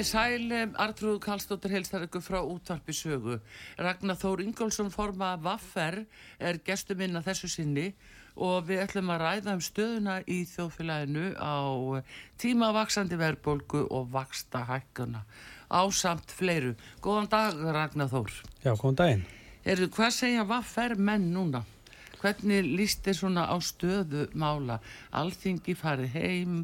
Komið þið sæl, Artrúð Kallstóttir heilstar ykkur frá útvarpi sögu. Ragnar Þór Ingólfsson forma Vaffer er gestur minna þessu sinni og við ætlum að ræða um stöðuna í þjóðfélaginu á tímavaksandi verðbólgu og vaksta hækkuna á samt fleiru. Góðan dag Ragnar Þór. Já, góðan daginn. Erðu, hvað segja Vaffer menn núna? Hvernig líst þið svona á stöðu mála? Alþingi farið heim,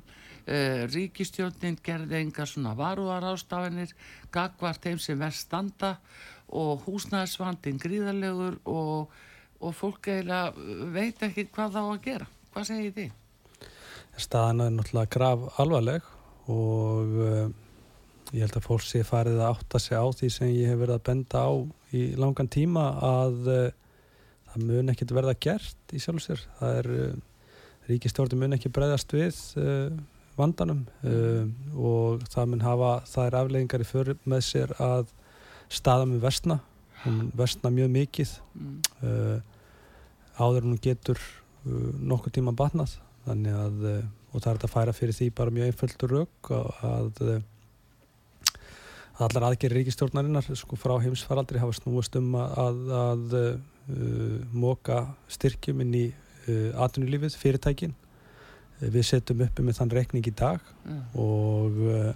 Uh, ríkistjórnin gerði enga svona varúar ástafanir gagvart þeim sem verð standa og húsnæðisvandin gríðarlegur og, og fólk eiginlega veit ekki hvað þá að gera hvað segir þið? Staðan er náttúrulega grav alvarleg og uh, ég held að fólk sé farið að átta sig á því sem ég hef verið að benda á í langan tíma að uh, það mun ekkert verða gert í sjálf sér það er ríkistjórnin mun ekki breyðast við vandanum um, og það mun hafa þær afleggingar í fyrir með sér að staða með vestna hún vestna mjög mikið. Mm. uh, áður hún getur uh, nokkuð tíma batnað. Þannig að uh, og það er að færa fyrir því bara mjög einföldur rauk að allar aðgerri ríkistjórnarinnar sko frá heimsfaraldri hafa snúast um að, að, að móka styrkjum inn í atvinnulífið, fyrirtækin við setjum uppi með þann rekning í dag mm. og uh,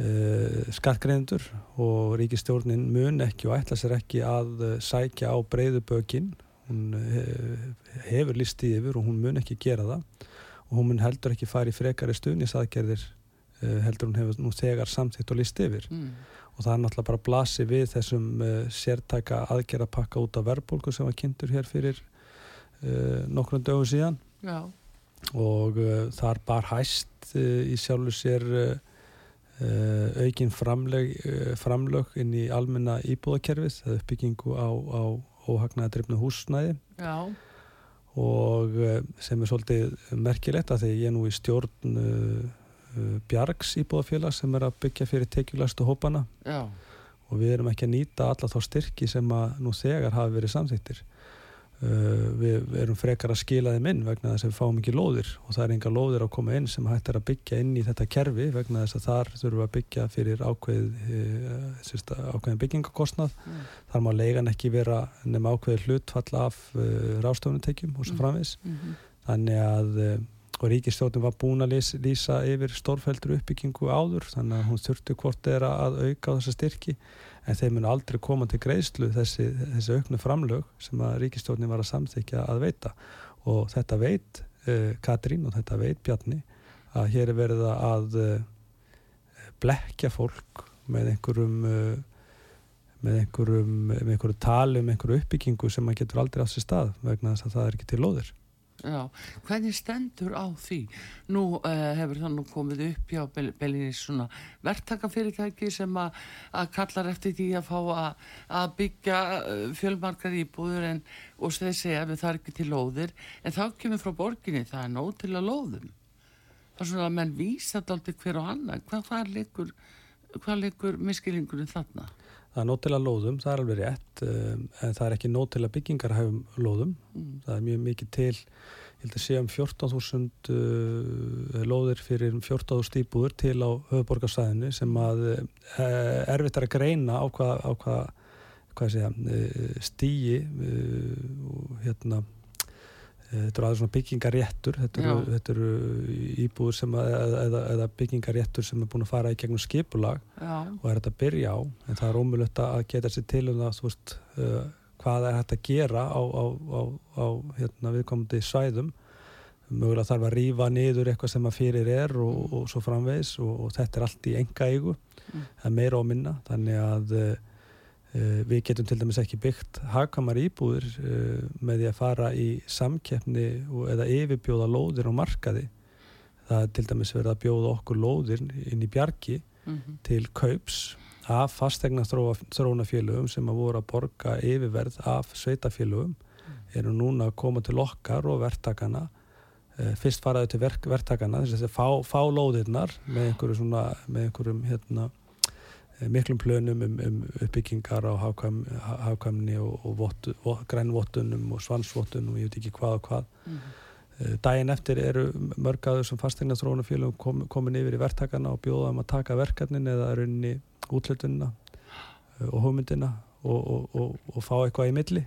uh, skattgreinendur og ríkistjórnin mun ekki og ætla sér ekki að uh, sækja á breyðu bökin. Hún hefur listið yfir og hún mun ekki gera það. Og hún mun heldur ekki fara í frekari stuðnisaðgerðir heldur hún hefur nú þegar samþitt og listið yfir. Mm. og það er náttúrulega bara blasi við þessum sértæka aðgerðapakka út af verbulgu sem var kynntur hér fyrir nokkrum dögum síðan. Já og uh, þar bar hæst uh, í sjálfu sér uh, aukin framleg, framlög inn í almenna íbúðakerfið það er uppbyggingu á, á óhagnaða drifnu húsnæði Já. og sem er svolítið merkilegt að því ég er nú í stjórn Bjargs íbúðafélag sem er að byggja fyrir tekjulæstu hópana Já. og við erum ekki að nýta alla þá styrki sem að nú þegar hafi verið samþýttir Uh, við erum frekar að skila þeim inn vegna þess að við fáum ekki lóðir og það er enga lóðir að koma inn sem hægt er að byggja inn í þetta kerfi vegna þess að þar þurfum við að byggja fyrir ákveð, uh, ákveðin byggingakostnað mm. þar má leigan ekki vera nema ákveði hlutfall af uh, rástofunutekjum og svo framvis mm -hmm. þannig að og ríkistjóðin var búin að lýsa, lýsa yfir stórfældur uppbyggingu áður þannig að hún þurfti hvort er að auka á þessa styrki en þeir mun aldrei koma til greiðslu þessi, þessi auknu framlög sem að ríkistjórnin var að samþykja að veita. Og þetta veit uh, Katrín og þetta veit Bjarni að hér er verið að uh, blekja fólk með einhverjum uh, með einhverjum, með einhverjum tali um einhverju uppbyggingu sem maður getur aldrei á sér stað vegna þess að það er ekki til loðir Já, hvernig stendur á því? Nú uh, hefur það nú komið upp hjá Bellinis svona verktakafyrirtæki sem að kallar eftir því að fá að byggja uh, fjölmarkar íbúður en, og þeir segja að það er ekki til lóðir en þá kemur frá borginni það er nóg til að lóðum. Það er svona að menn vísa aldrei hver og annar. Hvað leikur, leikur miskilingurinn þarna? Það er nót til að lóðum, það er alveg rétt, um, en það er ekki nót til að byggingar hafum lóðum. Mm. Það er mjög mikið til, ég held að sé um 14.000 uh, lóðir fyrir 14.000 íbúður til á höfuborgarsæðinu sem að uh, erfitt er að greina á hvað, á hvað, hvað segja, uh, stíi, uh, hérna, þetta eru aðeins svona byggingaréttur þetta eru, þetta eru íbúður sem að, eða, eða, byggingaréttur sem er búin að fara í gegnum skipulag já, og er þetta að byrja á en það er ómulögt að geta sér til um það þú veist, uh, hvað er hægt að gera á, á, á, á hérna, viðkomandi svæðum. Mögulega þarf að rífa niður eitthvað sem að fyrir er og, og svo framvegis og, og þetta er allt í enga eigu Mm. það er meira og minna. Þannig að uh, við getum til dæmis ekki byggt hagkamar íbúður uh, með því að fara í samkeppni eða yfirbjóða lóðir á markaði. Það er til dæmis verið að bjóða okkur lóðir inn í bjargi mhm, til kaups af fastegna þróunafélögum sem að voru að borga yfirverð af sveitafélögum eru núna að koma til okkar og verktakana Eh, fyrst faraðu til verk, verktakana þess að fá, fá lóðirnar með einhverju svona, með einhverjum hérna eh, miklum plönum um, um uppbyggingar á hafkvæm, ha- hafkvæmni og, og vottu, vot, grænvottunum og svansvottunum og ég veit ekki hvað og hvað. Mhm, Eh, Daginn eftir eru mörgaður sem fastegna þróunafélögum kom, komin yfir í verktakana og bjóða um að taka verkefnin eða runni útlutunina eh, og hugmyndina og, og, og, og fá eitthvað í milli.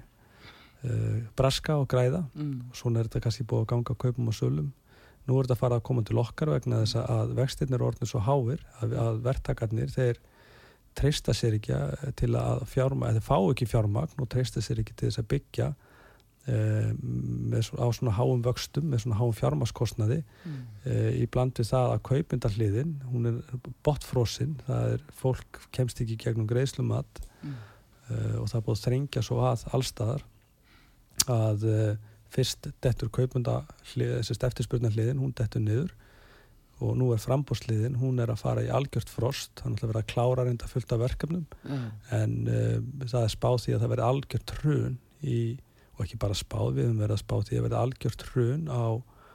Braska og græða. Mm, og svona er þetta kannski búið að ganga kaupum og sölum. Nú er þetta að fara að koma til okkar vegna þess að vextirnir er orðin svo háir að, að verktakarnir þeir treysta sér ekki til að fjárma, eða fá ekki fjármagn og treysta sér ekki til þess að byggja svo- á svona háum vöxtum, með svona háum fjármaskostnaði mm, uh, í bland við það að kaupindarhliðin, hún er botfrosin, það er fólk kemst ekki gegnum greiðslumat mm, uh, og það er búið að þrengja svo að allstaðar að uh, fyrst dettur kaupindarhlið, þessist eftirspurnarhliðin, hún dettur niður og nú er frambúrsliðin, hún er að fara í algjört frost, það er náttúrulega verið að klára reynda fullt af verkefnum. Já, en uh, það er spáð því að það verði algjört hrun í, og ekki bara spáð við höfum verið að spáð því að verði algjört hrun á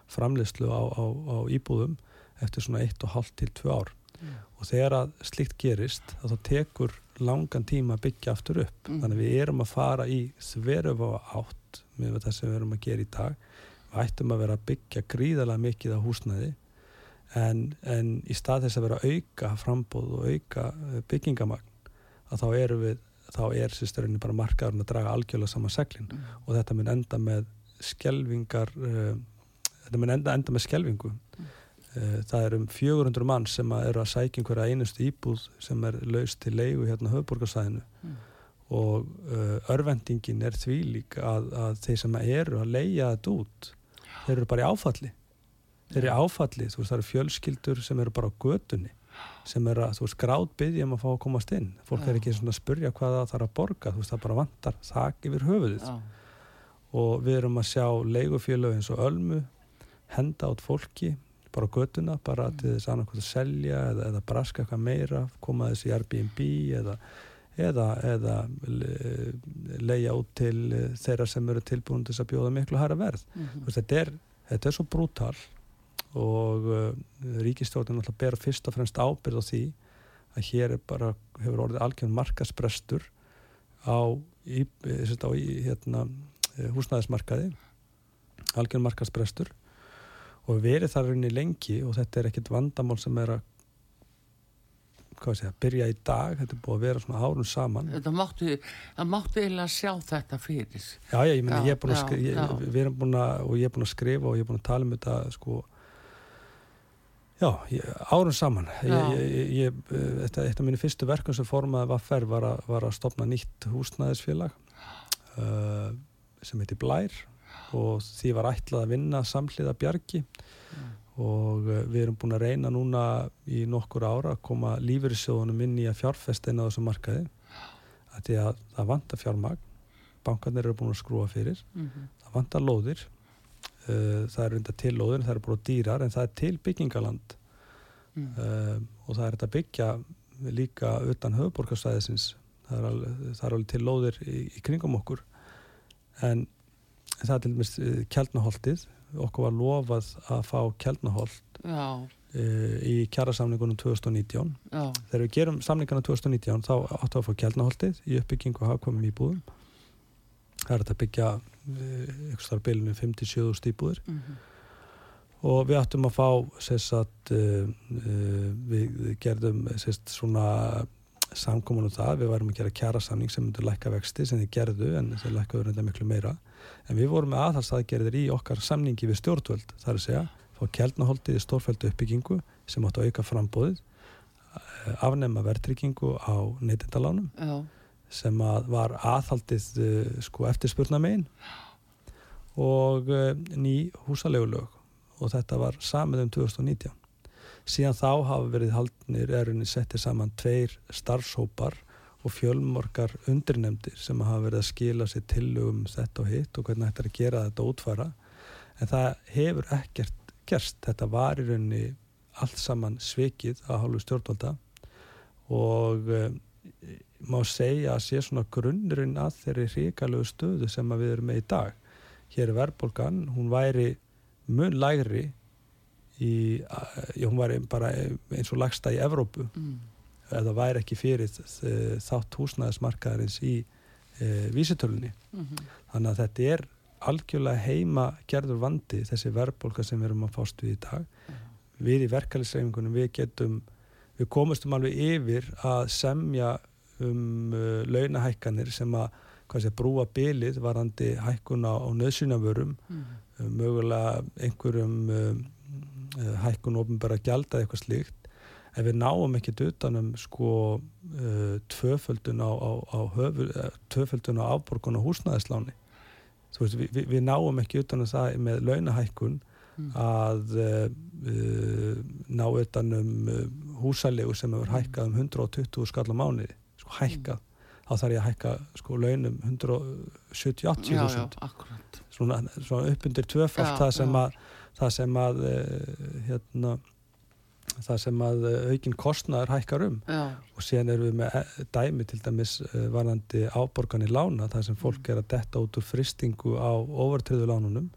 framleyslu á, á, á íbúðum eftir svona eitt og hálft til tvö ár. Mm. og þegar að slíkt gerist að það tekur langan tíma að byggja aftur upp. Mm. þannig að við erum að fara í þveröfu átt með það sem við erum að gera í dag. Við ættum að vera að byggja gríðarlega mikið á húsnæði en, en í stað þess að vera auka frambóð og auka eh, byggingamagn að þá erum við þá er sérstörunni bara markaðurinn að draga algjörlega saman seglin. Mm, og þetta mun enda með skelvingar uh, þetta mun enda, enda með skelvingu uh, það er um 400 mann sem að eru að sækja einhverja einustu íbúð sem er laust til leigu hérna á höfuborgarsæðinu Mm. og uh, örvendingin er því líka að, að þeir sem eru að leia þetta út þeir eru bara í áfalli þeir eru í áfalli, þú veist það eru fjölskyldur sem eru bara á götunni sem eru að, þú veist, grátbyggja um að fá að komast inn. Fólk Já. er ekki svona að spurja hvað það þarf að borga þú veist, það bara vantar þak yfir höfuðið. Já, og við erum að sjá leigufélög eins og Ölmu henda át fólki bara á götuna, bara til þess annarkvæmt að selja eða, eða braska eitthvað meira koma þessi Airbnb eða, eða, eða le- leigja út til eh, þeirra sem eru tilbúin til að bjóða miklu hæra verð. Þú veist, þetta, er, þetta er svo brútal og uh, ríkistjórnin alltaf ber fyrst og fremst ábyrð á því að hér bara, hefur orðið algjörn markasprestur á, í, eh, á í, hérna, eh, húsnæðismarkaði. Algjörn markasprestur og verið þar rauninni lengi og þetta er ekkit vandamál sem er að hvað sé, að byrja í dag þetta er búið að vera svona árum saman. Það mátti eiginlega sjá þetta fyrir. Já, já, ég meina, Já, ég er búin að skrifa, og ég er búin að skrifa og ég er búin að tala um þetta, sko, já, ég, árum saman. Ég, Já. ég, ég, ég, eh, þetta, eitt af mínu fyrstu verkum sem formaði Vaffer var, að- var að stopna nýtt húsnæðisfélag uh, sem heiti Blær. Og því var ætlað að vinna samhliða bjargi. Og uh, við erum búin að reyna núna í nokkur ára að koma lífeyrissjóðunum inn í að fjárfesta inn á þessu markaði. Að því að það vantar fjármagn. Bankarnir eru búin að skrúa fyrir. Mhm, það vantar lóðir það eru enda til lóðir það eru bara dýrar en það er til byggingaland mm, uh, og það er þetta byggja líka utan höfuborgarsvæðisins það er alveg, það er alveg til lóðir í, í kringum okkur. En það er til dæmis uh, kjaldnaholtið okkur var lofað að fá kjaldnaholt já, uh, í kjærasamningunum 2019 já, þegar við gerum samningana 2019 þá áttu að fá kjaldnaholtið í uppbyggingu og hafkvæmum íbúðum það er að byggja ykkur starf bilinu 57 stíbúður mhm, og við áttum að fá að uh, uh, við gerðum sess svona samkomin um það, við varum að gera kjærasamning sem myndur lækka vexti sem þið gerðu en þeir lækkaður reynda miklu meira. En við vorum með aðhalsaðgerðir í okkar samningi við stjórnvöld, það er að segja fá kjælnaholdið í stórfældu uppbyggingu sem átt að auka frambóðið eh, afnema vertryggingu á neytindalánum sem að var aðhaldið uh, sko eftirspurna megin og uh, ný húsalegulög og þetta var samið um 2019 síðan þá hafa verið haldnir erunni settið saman tveir starfshópar og fjölmorgar undirnemdir sem hafa verið að skila sér tillögum þetta og hitt og hvernig þetta er að gera þetta útfara en það hefur ekkert gerst, þetta var í rauninni allt saman svikið að hálfu stjórnvalda og um, má segja að sé svona grunnurinn að þeirri hrikalegu stöðu sem við erum með í dag. Hér er verðbólgan, hún væri mun lægri í, já, hún væri bara eins og lagsta í Evrópu mm. eða væri ekki fyrir þátt húsnæðismarkaðarins í e, vísitölunni. Mm -hmm. Þannig að þetta er algjörlega heima gerður vandi þessi verðbólka sem við erum að fást við í dag. Mm. Við í verkefælisreifingunum við getum, við komumstum alveg yfir að semja um uh, launahækkanir sem að sé, brúa bylið varandi hækkun á, nöðsynavörum mm. uh, mögulega einhverjum uh, uh hækkun ofinbæra gjald eða eitthvað slíkt ef við náum ekkert utanum sko uh, tvöföldun á, á, á höfur, uh, tvöföldun á afborgun og húsnæðisláni veist, við, við náum ekki utanum það með launahækkun mm. að ná utanum húsalegu sem hefur hækkað um 120 skall á mánuði sko hækkað þá þarf ég að hækka sko launum 170-80 svona, svona upp undir tvöfald það sem að það sem að uh, hérna það sem að uh, aukinn kostnaður hækkar um. Já. og síðan erum við með eh, dæmi til dæmis varandi áborganir lána það sem fólk mm. er að detta út úr fristingu á overtriðu lánunum.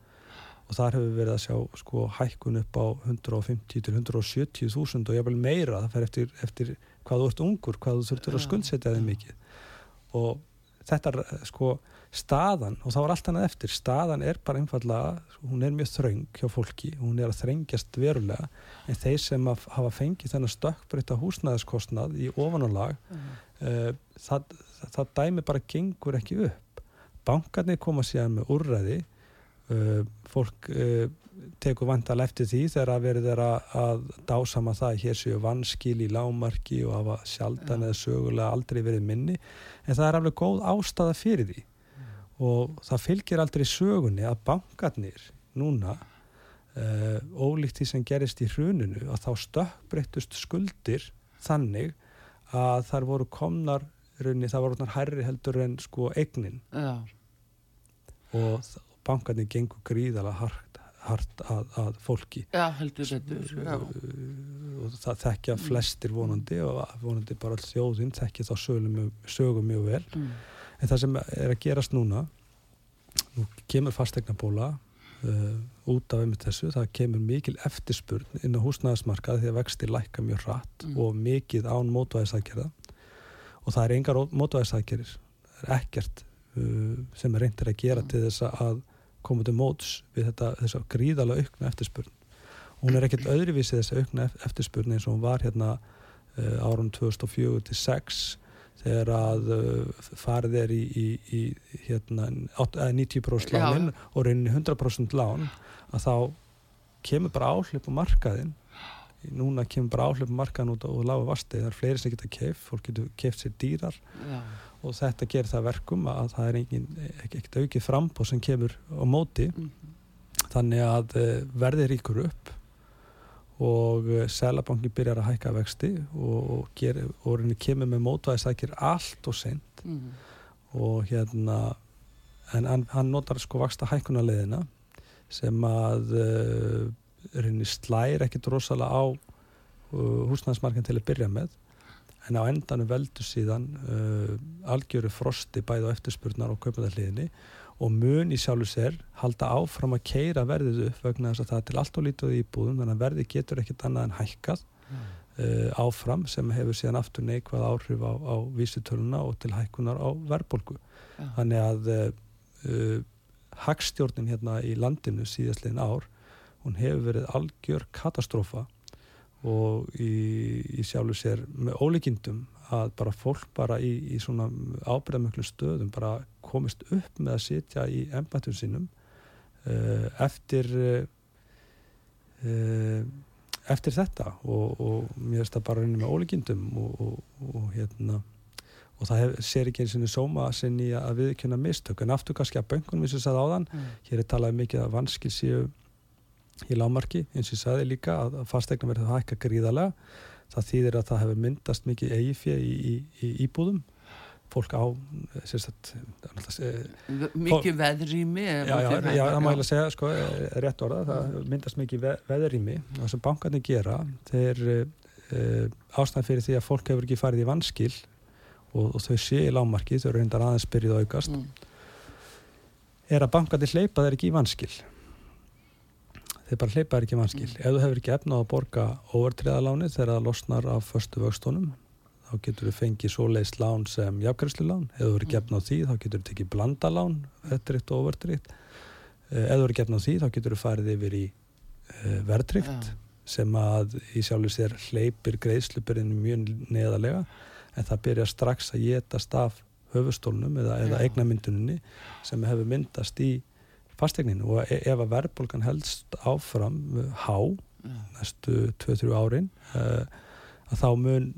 Og þar hefur við verið að sjá sko hækkun upp á 150 til 170 þúsund og ég vil meira það fer eftir, eftir hvað þú ert ungur, hvað þú þurftur að skuldsetja þig mikið. Og þetta er sko staðan og það var allt annað eftir, staðan er bara einfallega, hún er mjög þraung hjá fólki, hún er að þrengjast verulega en þeir sem hafa fengið þennan stökkbreytta húsnæðiskostnað í ofanálag mm. uh, það, það dæmi bara gengur ekki upp. Bankarnir koma síðan með úrræði uh, fólk uh, tekur vandal eftir því þegar að verið er að dásama það hér séu vanskil í lámarki og hafa sjaldan eða sögulega aldrei verið minni. En það er alveg góð ástæða fyrir því. Og það fylgir aldrei sögunni að bankarnir núna uh, ólíkt því sem gerist í hruninu að þá stökkbreytust skuldir þannig að þar voru komnar runni, það voru hærri heldur en sko eignin. Já. og bankarnir gengur gríðala hark hart að, að fólki Já, heldur betur uh, og það þekkja flestir vonandi og vonandi bara all þjóðinn þekkja þá sögum, mjög vel mm. en það sem er að gerast núna nú kemur fastegna bóla uh, út af einmitt þessu það kemur mikil eftirspurn inn á húsnæðismarkað því að vexti lækka mjög hratt mm. og mikið án mótvæðisækjara og það er engar mótvæðisækjarir það er ekkert uh, sem er reyndir að gera mm. til þess að koma til móts við þetta, þessa gríðala aukna eftirspurn. Hún er ekkert öðruvísið þessa aukna eftirspurn eins og hún var hérna uh, árun 2004-2006 þegar að uh, farið er í, í, í hérna, 90% lánin og rauninni 100% lán að þá kemur bara áhlip á markaðin núna kemur bara áhlip á markaðin út og lága vasti, það er fleiri sem geta keift fólk getur keift sér dýrar. Já og þetta gerir það verkum að það er engin, ekkert aukið frambóð sem kemur á móti mm -hmm. þannig að eh, verði ríkur upp og eh, selabankin byrjar að hækka vexti og, ger, og kemur með mótvæðisækir allt og sent mm -hmm. og hérna en hann, hann notar sko vaksta hækkunarleðina sem að reynir slæri ekkert rosalega á uh, húsnæðismarkin til að byrja með en á endanum veldur síðan uh, algjöru frosti bæði á eftirspurnar og kaupandalliðinni og mun í sjálfu sér halda áfram að keira verðið upp vegna þess að það er til allt og lítið í búðum þannig að verði getur ekkit annað en hækkað mm. uh, áfram sem hefur síðan aftur neikvað áhrif á, á vísitöluna og til hækkunar á verðbolgu yeah. þannig að uh, uh, hagstjórnin hérna í landinu síðastlegin ár hún hefur verið algjör katastrófa og í, í sjálfu sér með ólíkindum að bara fólk bara í, í svona ábyrðamöklu stöðum bara komist upp með að sitja í embættum sínum uh, eftir uh, eftir þetta og, og mér finnst það bara raunin með ólíkindum og, og, og hérna og það hef, ser ekki eins og sóma sinni að viðkjöna mistök en aftur kannski að böngunum eins og sagði áðan mm. hér er talað mikið að vanskil séu í lámarki eins og ég sagði líka að fastegna verður hækka gríðarlega. Það þýðir að það hefur myndast mikið eigifja í, í, í íbúðum. Fólk á sérstætt, mikið veðrými já, já, já, það mæla að segja sko, rétt orða, það myndast mikið veðrými. Og það sem bankarnir gera þeir uh, ástæðan fyrir því að fólk hefur ekki farið í vanskil og, og þau sé í lámarki, þau eru reyndar aðeins byrjuð aukast mm. er að bankarnir hleypa þeir ekki í vanskil þeir bara hleypa þeir ekki vanskil. Mm. ef þú hefur ekki efnað að borga overtriðaláni þegar það losnar af förstu vöxtónum þá getur þú fengið svo leiðst lán sem jafnkvæmslu lán, ef þú verið gefn á því þá getur þú tekið blanda lán, öttrikt og overtrikt eh, ef þú verið gefn á því þá getur þú farið yfir í uh, verðtrikt sem að í sjálfur sér hleypir greiðslupirinn mjög neðalega en það byrjar strax að getast af höfustólnum eða, eða eignamynduninni sem hefur myndast í fastegninu og e, ef að verðbólgan helst áfram há næstu 2-3 árin uh, að þá mun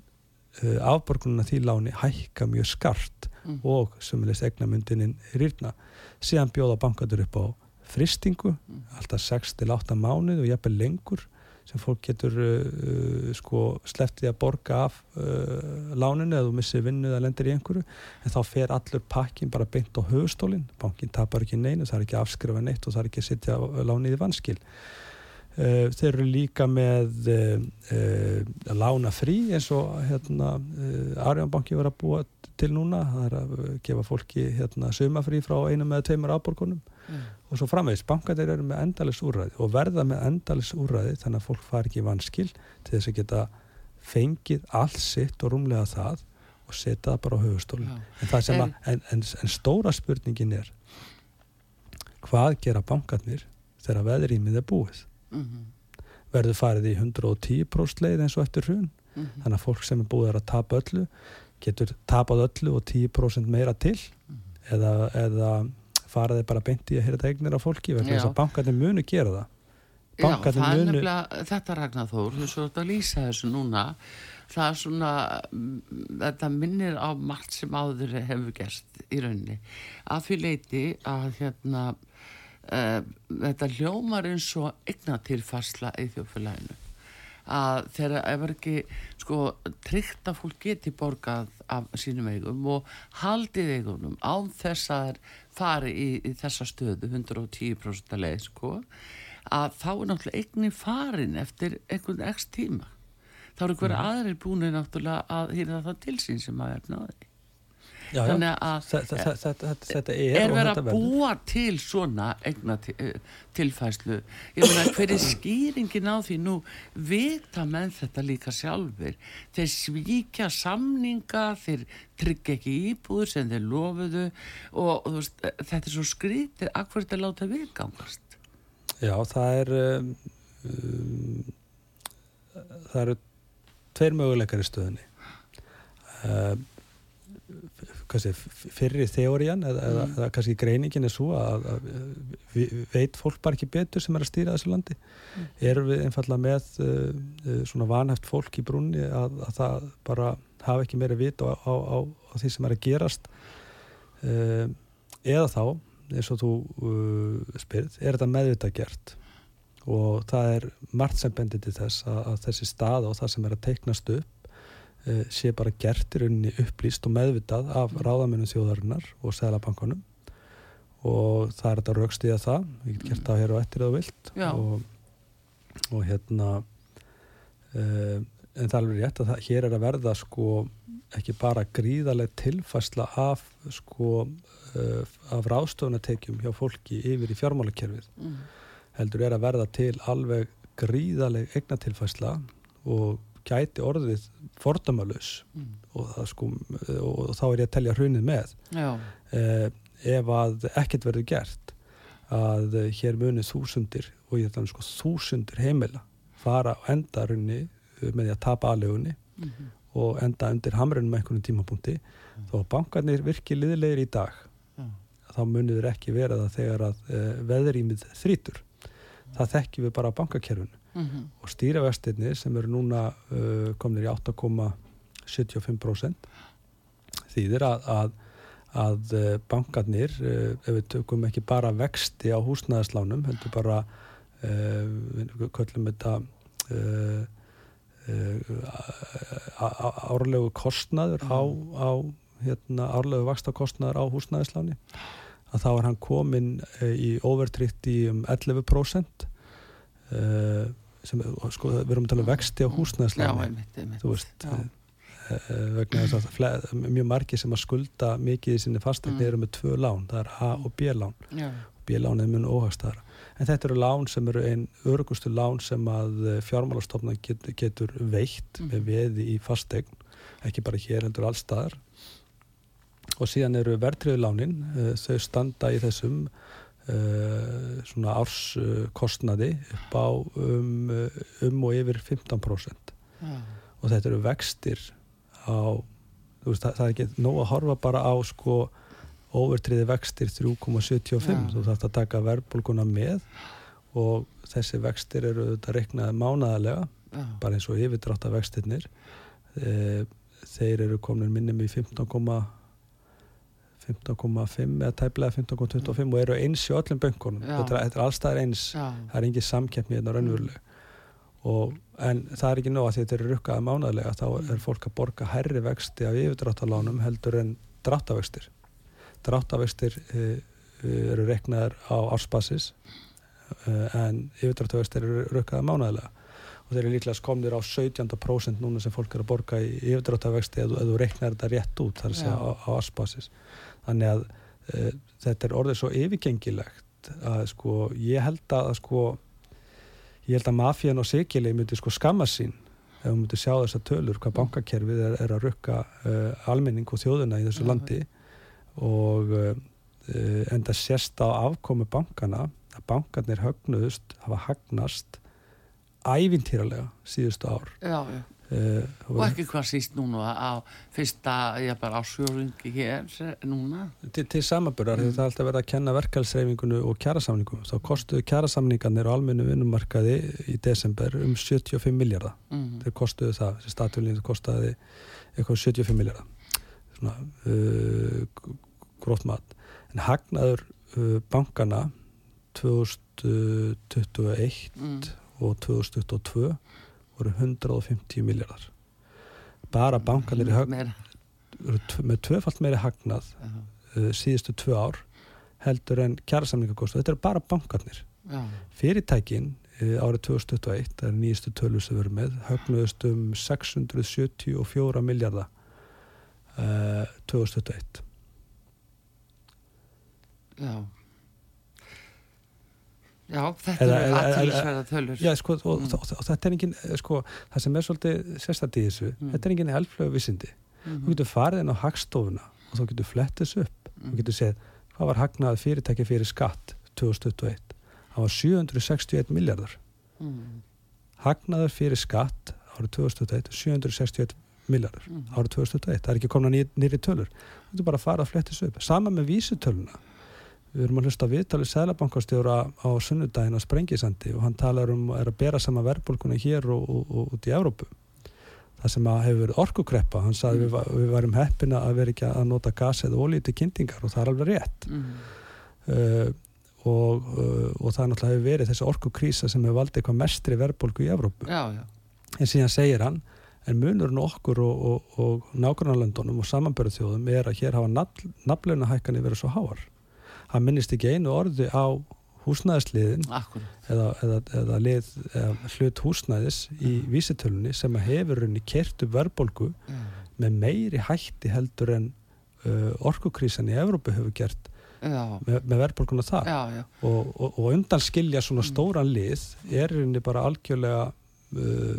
uh, afborgununa því láni hækka mjög skart mm. og sömulegst eignamyndinin rýrna síðan bjóða bankaður upp á fristingu mm. alltaf 6-8 mánuð og jafnveg lengur sem fólk getur uh, sko sleftið að borga af uh, láninu eða þú missir vinnu eða lendir í einhverju. En þá fer allur pakkin bara beint á höfustólinn bankin tapar ekki neinu, það er ekki afskrifa neitt og það er ekki að sitja lánið í vanskil. Uh, þeir eru líka með uh, uh, lána frí eins og hérna, uh, Arjónbanki var að búa til núna það er að gefa fólki hérna, sumafrí frá einum eða tveimur afborgunum. Mm. Og svo framvegis, bankanir eru með endalis úrræði og verða með endalis úrræði þannig að fólk fari ekki vanskil til þess að geta fengið allt sitt og rúmlega það og setja það bara á höfustólun en, en, en, en stóra spurningin er hvað gera bankanir þegar veðrýmið er búið? Mm -hmm. verður farið í 110% leið eins og eftir hrun? Mm -hmm. þannig að fólk sem er búið að tapa öllu getur tapað öllu og 10% meira til mm -hmm. eða, eða faraði bara beinti að hýrta eignir á fólki vegna þess að bankarnir munu gera það. Bankarnir Já, það er nefnilega þetta Ragnarþór, þú svo að lýsa þessu núna. Það er svona þetta minnir á margt sem áður hefur gerst í rauninni. Að því leiti að hérna uh, þetta hljómar eins og eignatilfarsla í þjófélaginu að þeirra ef ekki sko tryggt að fólk geti borgað af sínum eigum og haldið eigunum á þess að það fari í, í þessa stöðu 110% leið sko að þá er náttúrulega eigni farin eftir einhvern ekst tíma þá eru hverja mm. aðrir búinir náttúrulega að hýra það til sín sem að á því Já, þannig að þetta er, er verið að búa til svona egna eh, tilfæslu ég meina hver er skýringin á því? Nú vita menn þetta líka sjálfur þeir svíkja samninga þeir tryggja ekki íbúður sem þeir lofuðu og veist, þetta er svo skrítið að hvert er láta viðgangast? Já það er um, um, það eru tveir möguleikar í stöðunni. Um, Sé, fyrir þeórian eða, mm. eða kannski greiningin er svo að, að veit fólk bara ekki betur sem er að stýra þessu landi mm. erum við einfallega með uh, svona vanhæft fólk í brunni að, að það bara hafa ekki meira vit á, á, á, á því sem er að gerast uh, eða þá eins og þú uh, spyrð er þetta meðvitað gert og það er margt sem bendir til þess að, að þessi stað og það sem er að teiknast upp sé bara gert í rauninni upplýst og meðvitað af ráðamennum þjóðarinnar og seglabankunum og það er þetta raukst í að það. Við getum gert það hér á ettir eða vilt. Og, og hérna uh, en það er alveg rétt að það, hér er að verða sko ekki bara gríðarlega tilfæsla af sko uh, af ráðstofunatekjum hjá fólki yfir í fjármálakerfið mm. heldur er að verða til alveg gríðarlega eignatilfæsla og gæti orðið fordamalaus mm. og, sko, og þá er ég að telja hrunnið með eh, ef að ekkert verður gert að hér munið þúsundir og ég þannig sko þúsundir heimila fara á endarunni eh, með því að tapa aðlegunni mm -hmm. og enda undir hamrunum einhvern tímapunkti mm. þó að bankarnir virki liðilegir í dag mm. þá munir ekki vera það þegar að uh, veðrýmið þrítur mm. það þekkjum við bara á bankakerfinu -hmm. og stýravestirni sem eru núna uh, komnir í 8,75% þýðir að, að að uh, bankarnir, uh, ef við tökum ekki bara vexti á húsnæðaslánum, heldur bara, uh, við köllum þetta árlegu kostnaður á, mm. á hérna, árlegu vakstakostnaður á húsnæðisláni, að þá er hann komin í overtrykt í um 11% sem, sko, við erum að tala um vexti á húsnæðisláni, þú veist, já. Eh, vegna þess að mjög margi sem að skulda mikið í sinni fastegni mm. eru með tvö lán, það er A og B-lán B-lán er mjög óhagstæðara. En þetta eru lán sem eru einn örugustu lán sem að eh, fjármálastofna getur, getur veitt mm. með veði í fastegn, ekki bara hér heldur allstaðar og síðan eru verðtriðulánin eh, þau standa í þessum svona árskostnaði upp á um, um og yfir 15% ja. og þetta eru vextir á veist, það, það er ekki nóg að horfa bara á sko overtriði vextir 3,75 ja. þú þarfst að taka verbulguna með og þessi vextir eru þetta reiknaði mánadalega ja. bara eins og yfirdrátt af vextirnir e, þeir eru komin minnum í 15,5 15,5 eða tæplega 15,25 og eru eins í öllum böngunum þetta er, er allstæðar eins. Það er engin samkeppni er raunveruleg og, en það er ekki nóg að þetta eru rukkaða mánadlega þá er fólk að borga herri vexti af yfirdráttalánum heldur en dráttavextir dráttavextir e, eru reknaður á ársbasis e, en yfirdrátavextir eru rukkaða mánadlega og þeir eru líklega skomnir á 17% núna sem fólk eru að borga í yfirdrátavexti eða þú reknar þetta rétt út þar að segja á, á ársbasis þannig að e, þetta er orðið svo yfirgengilegt að sko ég held að sko ég held að mafían og Sigili myndi sko skamma sín ef hún myndi sjá þessa tölur hvað bankakerfið er, er að rukka uh, almenning og þjóðuna í þessu landi. Og uh, enda sérst á afkomi bankana að bankarnir högnuðust hafa hagnast ævintýralega síðustu ár. Já, já. Uh, og ekki hvað síst núna á fyrsta, ég bara ásjóðungi hér núna til, til samaburðar, mm. það er alltaf verið að kenna verkalsreifingunu og kjærasamningum þá kostuðu kjærasamningarnir og almennu vinnumarkaði í desember um 75 miljardar mm. þeir kostuðu það, þessi statulínu kostuði eitthvað 75 miljardar svona uh, grótt mat en hagnaður uh, bankana 2021 mm. og 2022 voru 150 miljardar bara bankanir í högn með tvöfalt meiri hagnað uh -huh. uh, síðustu tvö ár heldur en kjærasamlingakostu þetta er bara bankarnir. Uh. fyrirtækin uh, árið 2021 það er nýjastu tölur sem við erum með högnuðust um 674 miljardar 2021 Já Já, þetta eða, eru aðtæðisverða tölur. Já, sko, og, mm. og, og þetta er enginn, eh, sko, það sem er svolítið sérstætt í þessu, mm. þetta er enginn elflögu vissindi. Mm. Þú mhm. getur farið inn á hagstofuna og þá getur flettist upp og mm. getur segið, hvað var hagnað fyrirtæki fyrir skatt 2021? Það var 761 miljardar. Mm. Hagnaður fyrir skatt árið 2021, 761 miljardar mm. árið 2021. Það er ekki komin að nýri tölur. Þú getur bara að fara að flettist upp. Sama með vísutöluna Við erum að hlusta viðtalið Sælabankastjóra á sunnudaginn á Sprengisandi og hann talar um að bera sama verðbólkuna hér og, og, og út í Európu. Það sem hefur verið orkukreppa, hann saði mm. við, við varum heppina að vera ekki að nota gas eða ólíti til kynntingar og það er alveg rétt. Mm. Uh, og, uh, og það náttúrulega hefur verið þessi orkukrísa sem hefur valdið eitthvað mestri verðbólku í Európu. Já, já. En síðan segir hann, en munurinn okkur og nákvæmlega og samanbörðu þjóðum er að hér hafa naflunahækkanir verið svo háar hann minnist ekki einu orði á húsnæðisliðin eða, eða, eða, lið, eða hlut húsnæðis í mm. vísitölunni sem hefur henni kertu verbolgu mm. með meiri hætti heldur en uh, orkukrísan í Evrópu hefur gert með, með verbolguna það já, já. Og, og, og undan skilja svona mm. stóran lið er henni bara algjörlega uh,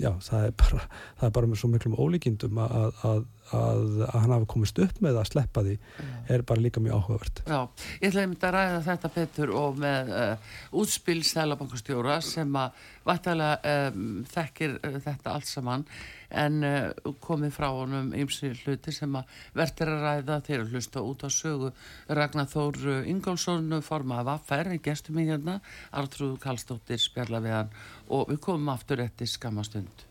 já, það er bara, það er bara með svo miklum ólíkindum að, að, að, að hann hafi komist upp með að sleppa því er bara líka mjög áhugavert. Já, ég ætlaði myndi að ræða þetta Petur og með uh, útspil Sælabankastjóra sem að vættalega um, þekkir uh, þetta allt saman en uh, komið frá honum ymsi hluti sem að verður að ræða. Þeirra hlusta út á sögu Ragnar Þór uh, Ingólfsson formað vaffer í gestum í hérna. Artrúð Kallstóttir spjalla við hann og við komum aftur eftir skamastund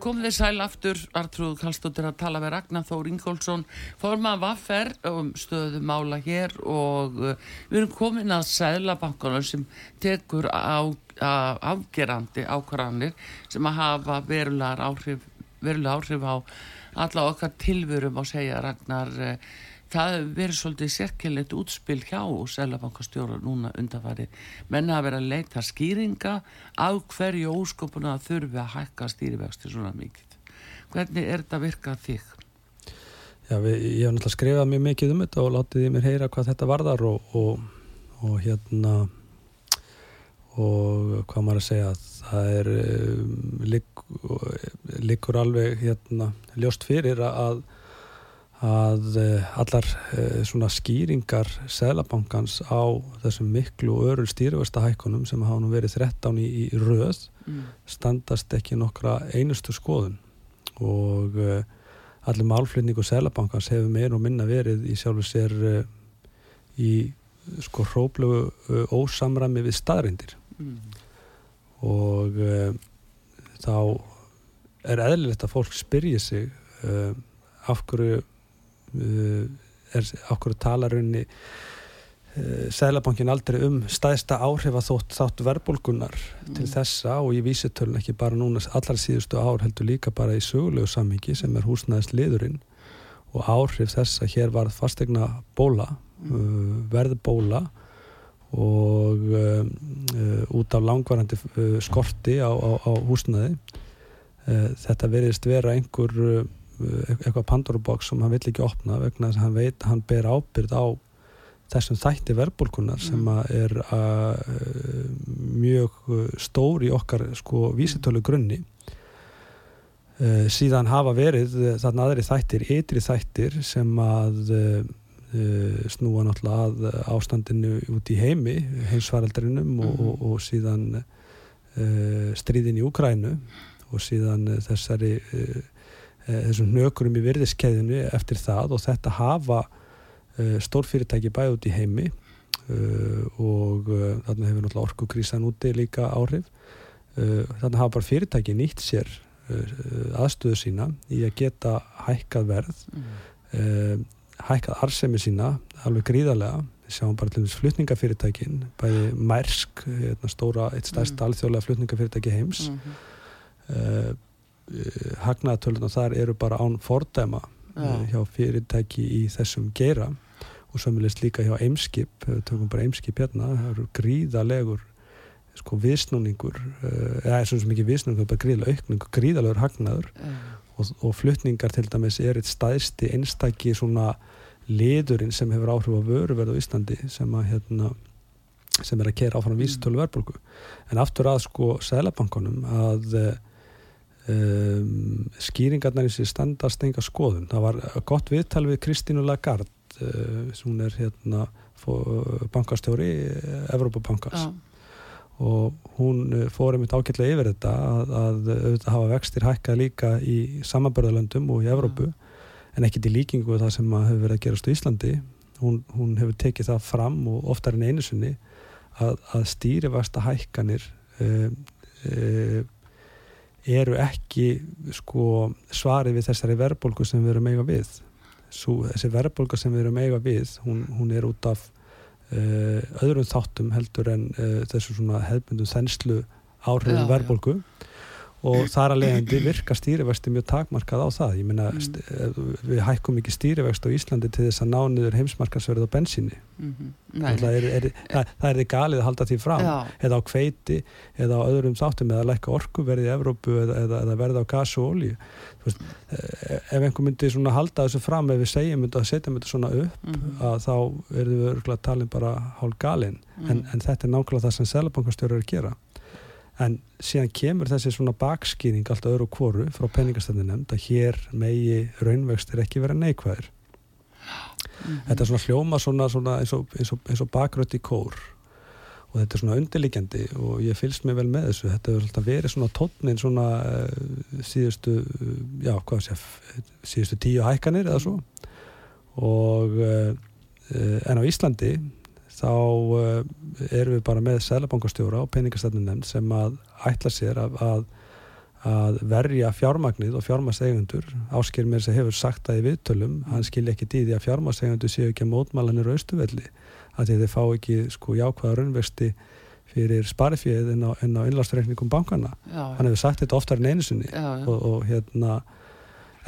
Komið þið sæl aftur, Artrúð Kallstóttir að tala með Ragnar Þór Ingólfsson, formað vaffer um stöðu mála hér og uh, við erum komin að Sæðlabankunum sem tekur á, á, afgerandi ákvarðanir sem að hafa verulegar áhrif, verulega áhrif á alla okkar tilvörum að segja Ragnar uh, það verður svolítið sérkjölegt útspil hjá Sælabankastjóra núna undanfari menna að vera að leita skýringa á hverju óskopuna þurfi að hækka stýrivexti svona mikið hvernig er þetta að virka þig? Já, við, ég hef náttúrulega skrifað mjög mikið um þetta og látið ég mér heyra hvað þetta varðar og, og, og hérna og hvað maður að segja það er um, líkur alveg hérna ljóst fyrir að að eh, allar eh, svona skýringar Sælabankans á þessum miklu og öru stýrivesta hækkunum sem hafa nú verið 13 í, í röð mm. standast ekki nokkra einustu skoðun og uh, allir málflutningu Sælabankans hefur meir og minna verið í sjálfu sér í sko hróplegu ósamræmi við staðrindir mm. og þá er eðlilegt að fólk spyrja sig af hverju Eh, er okkur talarunni eh, Sælabankin aldrei um staðista áhrif að þótt þátt verbulgunar mm. til þessa og í vísitölun ekki bara núna allar síðustu ár heldur líka bara í sögulegu sammingi sem er húsnæðist liðurinn og áhrif þess að hér var fastegna bóla mm. uh, verð bóla og uh, út af langvarandi skorti á, á, á húsnæði þetta veriðist vera einhver Eh, eitthvað Pandora-box sem hann vill ekki opna vegna þess að hann veit að hann ber ábyrð á þessum þætti verbulkunar sem mm. er að, uh, mjög stór í okkar sko vísitölu grunni uh, síðan hafa verið þarna aðri þættir, ytri þættir sem að snúa náttúrulega að ástandinu út í heimi, heimsvaraldrinum mm. og, og, og síðan stríðin í Ukrænu og síðan þessari Eh, þessum nökurum í virðiskeðinu eftir það og þetta hafa uh, stórfyrirtæki bæði út í heimi uh, og þarna hefur náttúrulega orkukrísan úti líka áhrif þarna hafa bara fyrirtæki nýtt sér aðstöðu sína í að geta hækkað verð mm. hækkað arsemi sína alveg gríðarlega sjáum bara til dæmis flutningafyrirtækin bæði Mærsk, hérna, stóra eitt stærst mm. alþjóðlega flutningafyrirtæki heims mm -hmm Eh, hagnaðatölunar þar eru bara án fordæma uh, hjá fyrirtæki í þessum geira og sömulegst líka hjá Eimskip, við tökum bara Eimskip hérna, það eru gríðalegur sko viðsnúningur eða svona sem ekki viðsnúningur, bara gríðalegur aukningur, gríðalegur hagnaður uh. og, og flutningar til dæmis er eitt staðsti einstakki svona liðurinn sem hefur áhrif á vöruverð á Íslandi sem að hérna sem er að kera áfram vísitölu verðbólku en aftur að sko Sælabankonum að um, skýringarnar í sig standast enga skoðun. Það var gott viðtal við Kristínu Lagarde uh, sem hún er hérna bankastjóri Evrópabankars ja. og hún uh, fór einmitt ágætlega yfir þetta að, að auðvitað hafa vextir hækkað líka í samanbörðalöndum og í Evrópu ja. en ekkit í líkingu það sem hefur verið að gerast á Íslandi hún, hún hefur tekið það fram og oftar en einu sunni að, að stýrifasta hækkanir um, um, eru ekki sko, svarið við þessari verðbólku sem við erum eiga við. Svo, þessi verðbólka sem við erum eiga við hún, hún er út af uh, öðrum þáttum heldur en uh, þessu svona hefbundu þenslu áhrifin verðbólku og þar að leiðandi virka stýrivexti mjög takmarkað á það ég meina mm. við hækkum ekki stýrivext á Íslandi til þess að ná niður heimsmarkarsverð á bensíni mm -hmm. það er, er, það, það er galið að halda því fram Já. eða á kveiti eða á öðrum þáttum eða lækka orkuverði í Evrópu eða, eða, eða verða á gas og olju veist, e, ef einhver myndi svona halda þessu fram ef við segjum að setjum þetta svona upp mm -hmm. að þá verðum við örgulega að um bara hálf galin en, en þetta er nákvæmlega það sem selabankastjóru er að gera en síðan kemur þessi svona bakskýring allt öðru kvoru frá peningastændin nefnd að hér megi raunvextir ekki vera neikvæðir. -hmm. þetta er svona hljóma svona, svona eins og, og, og bakrötti kór. Og þetta er svona undirliggjandi og ég fylgst mér vel með þessu. Þetta hefur alltaf verið svona tónnin svona uh, síðustu uh, já, hvað sé, síðustu tíu hækkanir eða svo. Og uh, en á Íslandi þá erum við bara með selabankastjóra og peningastæðnunemnd sem að ætla sér að, að, að verja fjármagnið og fjármagseigundur ásker mér sem hefur sagt það í viðtölum hann skilja ekki dýði að fjármagseigundur séu ekki að mótmálanir austuvelli að þeir fá ekki sko jákvæða raunvexti fyrir sparifjöð en á, á innlastreikningum bankana hann hefur sagt þetta oftar en einu sinni og, og hérna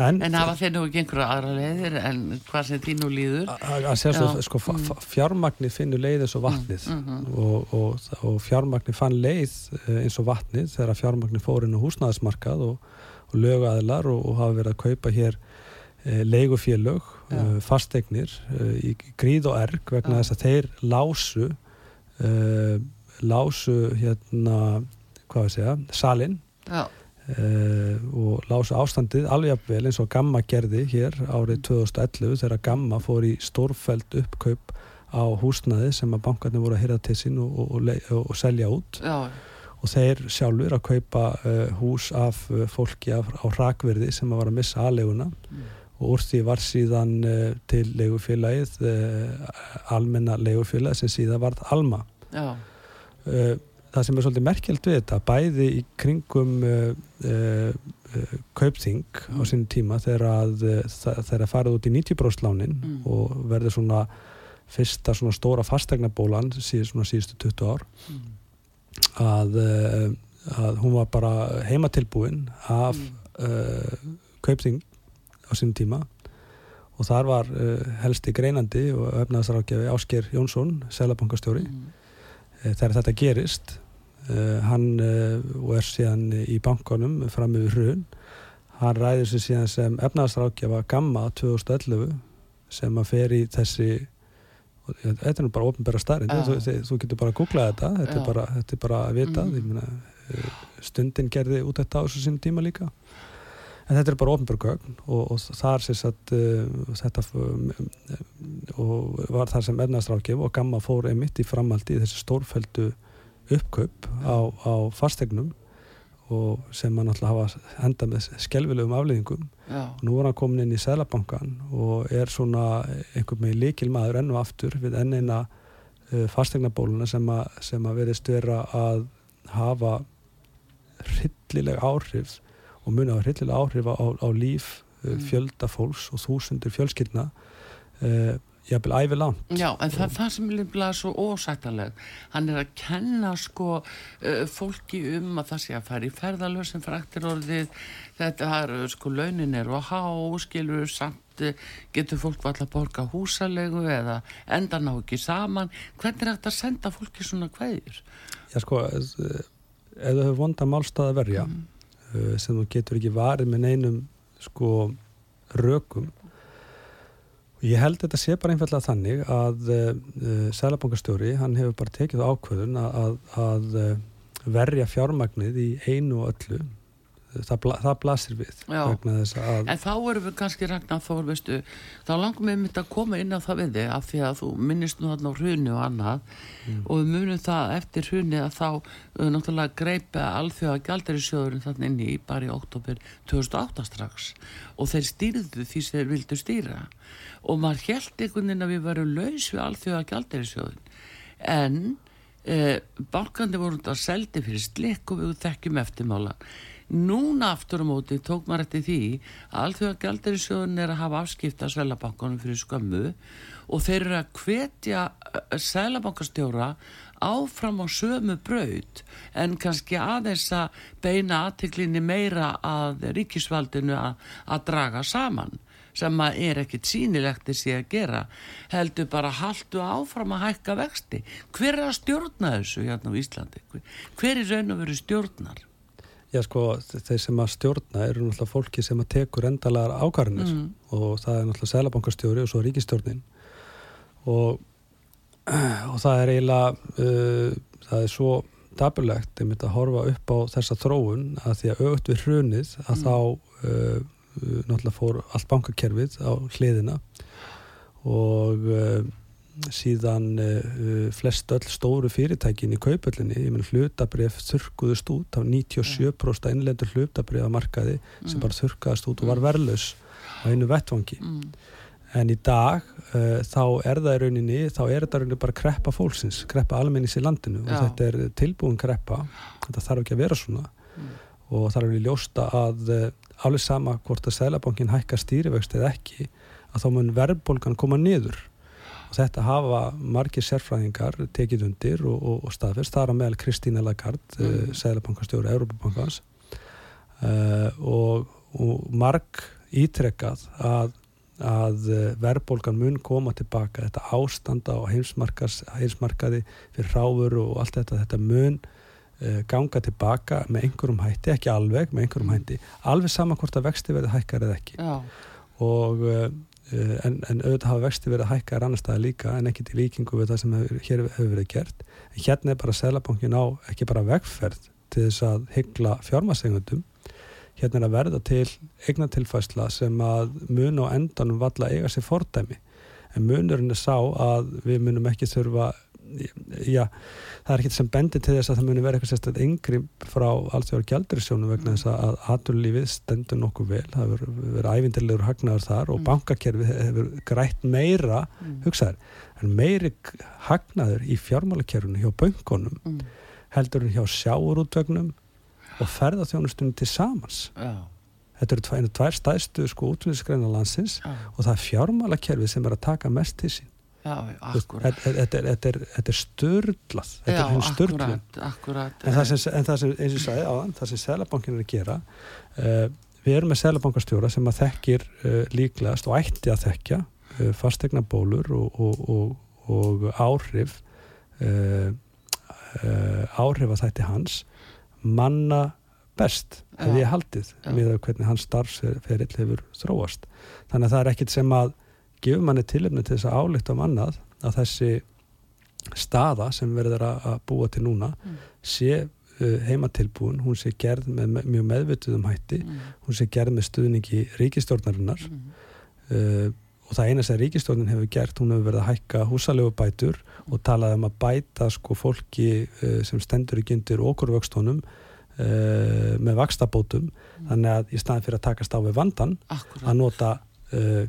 En, en hafa þeir nú ekki einhverja aðra leiðir en hvað sem því nú líður? Að svo, sko, fjármagnir finnur leið eins og vatnið mm, mm, mm. og, og, og fjármagnir fann leið eh, eins og vatnið þegar fjármagnir fór inn á húsnæðismarkað og, og lögaðilar og hafa verið að kaupa hér e, leigufélög uh, fasteignir uh, í gríð og erg vegna Já. þess að þeir lásu uh, lásu hérna hvað við segja, salin og lásu ástandið alveg vel eins og Gamma gerði hér árið 2011 þegar Gamma fór í stórfæld uppkaup á húsnaði sem að bankarnir voru að hýrða til sín og, og, og, og selja út. Já. og þeir sjálfur að kaupa hús af fólki af, á rakverði sem að var að missa aðleguna mm. Og úr því var síðan uh, til legufélagið uh, almenna legufélag sem síðan varð Alma. Uh, það sem er svolítið merkjald við þetta bæði í kringum kaupþing mm. á sínum tíma þegar að þeirra farið út í 90% lánin mm. og verður svona fyrsta svona stóra fastegnabólan síð, svona síðustu 20 ár mm. að, að hún var bara heimatilbúin af mm. kaupþing á sínum tíma og þar var uh, helsti greinandi og öfnaðarsrákjafi Ásker Jónsson, selabankastjóri mm. uh, þegar þetta gerist uh, hann og er síðan í bankanum fram yfir hrun. Hann ræðir sér síðan sem öfnaðarsrákjafa Gamma 2011 sem að fer í þessi þetta er nú bara ofnbæra starrið þú, þú getur bara að googla þetta þetta er bara, þetta er bara að vita mm. stundin gerði út þetta á þessu sínum tíma líka. En þetta er bara ofnbjörgögn og, og þar sem sagt, uh, þetta og var þar sem ernaðstrákjum og gamma fór einmitt í framaldi í þessi stórfældu uppkaup á, á fastegnum og sem hann alltaf hafa henda með skelvilegum afleðingum og nú er hann komin inn í Sælabankan og er svona einhver með líkil maður enn og aftur við enn eina uh, fastegnabóluna sem sem að verðist vera að hafa hryllileg áhrif og muni á hryllilega áhrif á, á líf uh, mm. fjölda fólks og þúsundur fjölskyldna. Uh, jafnvel æfi langt Já, en það, það sem er líflega svo ósættaleg hann er að kenna sko uh, fólki um að það sé að fara í ferðalöð sem fræktir orðið þetta er sko launin er og há skilur samt uh, getur fólk valla að borga húsalegu eða enda ná ekki saman hvernig er þetta að senda fólki svona hvaðir? Já sko ef þú hefur vonda málstað að verja mm. Eh, sem þú getur ekki varið með neinum sko rökum ég held þetta sé bara einfallega þannig að uh, eh, Sælabankastjóri hann hefur bara tekið ákvöðun að, að, að eh, verja fjármagnið í einu og öllu það, það blasir við að... en þá erum við kannski ragnar þó veistu, þá langum við myndi að koma inn á það við þig af því að þú minnist nú þarna á hruni og annað mm. og við munum það eftir hruni að þá uh, náttúrulega greipa alþjóða gældarisjóðurinn þarna inn í bara í oktober 2008 strax og þeir stýrðu því sem þeir vildu stýra. Og maður held einhvern veginn að við varum laus við alþjóða gældarisjóðun en eh, bankandi voru þetta seldi fyrir slikk og við þekkjum eftirmálan Núna aftur á móti tók maður eftir því að allþjóða gældarisjóðun er að hafa afskipta Svelabankunum fyrir skömmu og þeir eru að hvetja Svelabankastjóra áfram á sömu braut en kannski aðeins að beina aðtiklinni meira að ríkisvaldinu að, að draga saman sem að er ekkit sínilegt þessi að gera heldur bara haldu áfram að hækka vexti. Hver er að stjórna þessu hérna á Íslandi? Hver er raun og veru stjórnar Já sko, þeir sem að stjórna eru náttúrulega fólki sem að tekur endalagar ákvarðinir mm. og það er náttúrulega selabankastjóri og svo ríkistjórnin og, og það er eiginlega uh, það er svo dabulegt einmitt að horfa upp á þessa þróun að því að auðvitað við hrunið að mm. þá uh, náttúrulega fór allt bankakerfið á hliðina og uh, síðan uh, flest öll stóru fyrirtækin í kaupöllinni, ég menn hlutabref þurrkuðust út á 97% innlendur hlutabref að markaði sem bara þurrkaðist út og var verðlaus á einu vettvangi. Mm. en í dag uh, þá er það í rauninni, þá er þetta í rauninni bara kreppa fólksins, kreppa almennings í landinu. Já. og þetta er tilbúin kreppa. Þetta þarf ekki að vera svona. Mm. og þarf að ljósta að uh, alveg sama hvort að Sælabankin hækkar stýrivöxt eða ekki að þá mun verðbólgan koma niður og þetta hafa margir sérfræðingar tekið undir og, og, og staðfest. Er að meðal Kristína Lagarde mm. Mm. uh, Sælabankastjóri Európabankans uh, og, og marg ítrekkað að, að uh, verðbólgan mun koma tilbaka þetta ástanda á heimsmarkaði fyrir ráfur og allt þetta þetta mun uh, ganga tilbaka með einhverjum hætti, ekki alveg með einhverjum hætti, alveg sama hvort að vexti verði hækkar eða ekki. Já, og en, en auðvitað hafa vexti verið hækkar annar staðar líka en ekki til líkingu við það sem hefur, hér hefur verið gert. En hérna er bara Sælabankin á ekki bara vegferð til þess að hyggla fjármasengundum hérna er að verða til eignatilfæsla sem að mun á endanum valla eiga sér fordæmi. En munurinn er sá að við munum ekki þurfa já, það er ekkert sem bendir til þess að það muni vera eitthvað sérstaklega yngri frá alltjóðar gjaldurisjónum vegna þess að aturlífið stendur nokkuð vel, það hefur verið ævindilegur hagnaður þar og Mm. bankakerfið hefur grætt meira, mm. hugsaður en meiri hagnaður í fjármálakerfinu hjá bönkunum Mm. heldur en hjá sjáurútvögnum og ferðarþjónustunum til samans Já, þetta eru tvær, tvær stæðstu sko útvinnskreina landsins já, og það er fjármálakerfið sem er að taka mest til sín þetta er, er, þetta er akkurat en það sem, eins og ég sagði áðan, það sem Sælabankin er að gera uh, við erum með Sælabankastjóra sem að þekkir uh, líklegast og ætti að þekkja uh, fastegna bólur og, og, og, og áhrif áhrif að þætti hans manna best hefði ég haldið Já. með hvernig hans starfsferill hefur þróast. Þannig að það er ekkit sem að gefur manni tilefni til þess að álíkta um annað að þessi staða sem verður að búa til núna Mm. sé uh, heimatilbúin, hún sé gerð með me- mjög meðvituðum hætti, Mm. hún sé gerð með stuðningi ríkistjórnarinnar Mm. uh, og það eina sem ríkistjórnin hefur gert, hún hefur verið að hækka húsalegu bætur og talað um að bæta sko fólki uh, sem stendur ekki undir okurvöxtónum uh, með vakstabótum þannig að í staðin fyrir að takast á við vandan Akkurat að nota uh,